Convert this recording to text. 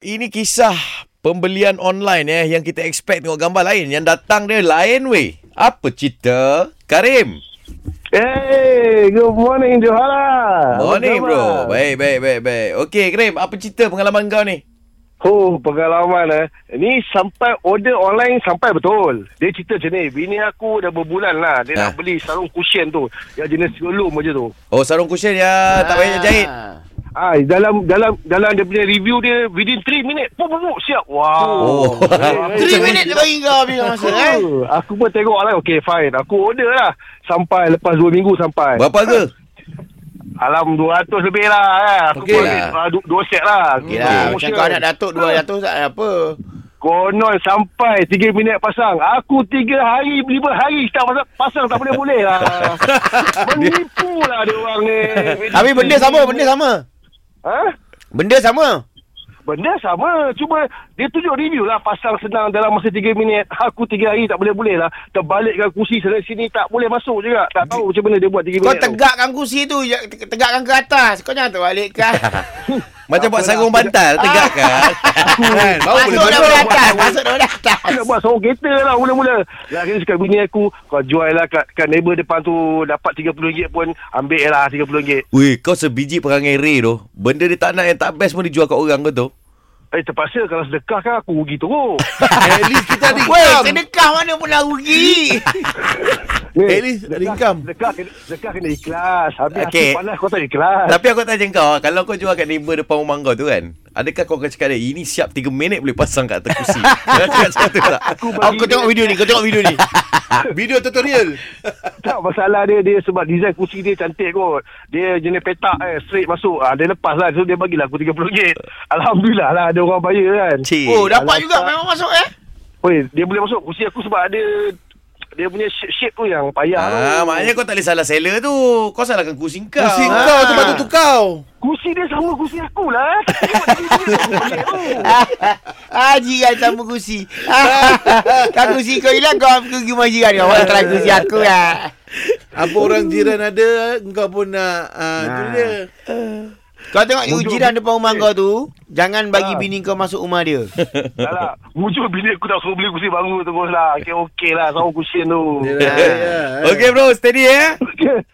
Ini kisah pembelian online eh yang kita expect tengok gambar lain yang datang dia lain weh. Apa cerita? Karim. Hey, good morning Johara. Morning bro. Baik baik baik baik. Okey Karim, apa cerita pengalaman kau ni? Oh, pengalaman eh. Ni sampai order online sampai betul. Dia cerita macam ni. Bini aku dah berbulan lah. Dia Ha. nak beli sarung cushion tu. Yang jenis gelum macam tu. Oh sarung cushion ya tak payah jahit. Ah, dalam dalam dalam dia punya review dia within 3 minit. Pum pum siap. Wow. Oh. Hey, 3 minit dia bagi kau habis masa eh. Aku, aku pun tengok lah. Okay, fine. Aku order lah. Sampai lepas 2 minggu sampai. Berapa harga? Alam 200 lebih lah. Eh. Aku Okey pun lah. dua set lah. Okey lah, macam kau anak datuk 200 tak ada apa. Konon sampai 3 minit pasang. Aku 3 hari, 5 hari tak pasang, pasang tak boleh-boleh lah. Menipu lah dia orang ni. Tapi benda sama, benda sama. Ha? Benda sama. Benda sama. Cuma dia tunjuk review lah. Pasang senang dalam masa 3 minit. Aku 3 hari tak boleh-boleh lah. Terbalikkan kursi sana sini tak boleh masuk juga. Tak tahu macam mana dia buat 3 minit Kau tu. tegakkan kursi tu, ya, te- tegakkan ke atas. Kau jangan terbalikkan. Macam buat sarung bantal tegakkan. Kan? Baru boleh Masuk masuk. daripada atas, masuk daripada atas. Aku nak buat seorang kereta lah mula-mula. Lah akhirnya cakap bini aku, kau jual lah kat, kat neighbor depan tu dapat RM30 pun ambil lah RM30. Weh, kau sebiji perangai Ray tu. Benda dia tak nak yang tak best pun dijual kat orang kau tu. Eh terpaksa kalau sedekah kan aku rugi teruk. At least kita ada Weh, sedekah mana pernah rugi. Ni, At least ada income. Dekat kena, dekat kena ikhlas. Habis Okey. okay. panas kau tak ikhlas. Tapi aku tanya kau, kalau kau jual kat neighbor depan rumah kau tu kan, adakah kau akan cakap dia, ini siap 3 minit boleh pasang kat atas kursi? Kau cakap tu tak? aku kau tengok video ni, kau tengok video ni. Video tutorial. Tak masalah dia dia sebab design kursi dia cantik kot. Dia jenis petak eh straight masuk. Ah dia lepas lah so dia bagilah aku RM30. Alhamdulillah lah ada orang bayar kan. Cik. Oh, dapat Alamak. juga memang masuk eh. Oi, dia boleh masuk kursi aku sebab ada dia punya shape, tu yang payah Ah, tu. maknanya kau tak boleh salah seller tu. Kau salahkan kursi kau. Kursi Ah. kau tu patut tu kau. Kursi dia sama kursi aku lah. Tu. Ah, jiran sama kursi. Kau kursi kau hilang, kau pergi rumah jiran kau. Awak try kursi aku lah. Apa orang jiran ada, engkau pun nak. Ah, tu Nah. dia. Kau tengok Mujur- jiran depan rumah kau tu, jangan bagi Ah. bini kau masuk rumah dia. Dah lah. Bini aku tak suruh beli kursi baru terus lah. Okay, okey lah. Sama kursi tu. Ya, ya, ya. Okay bro, steady eh. Okay.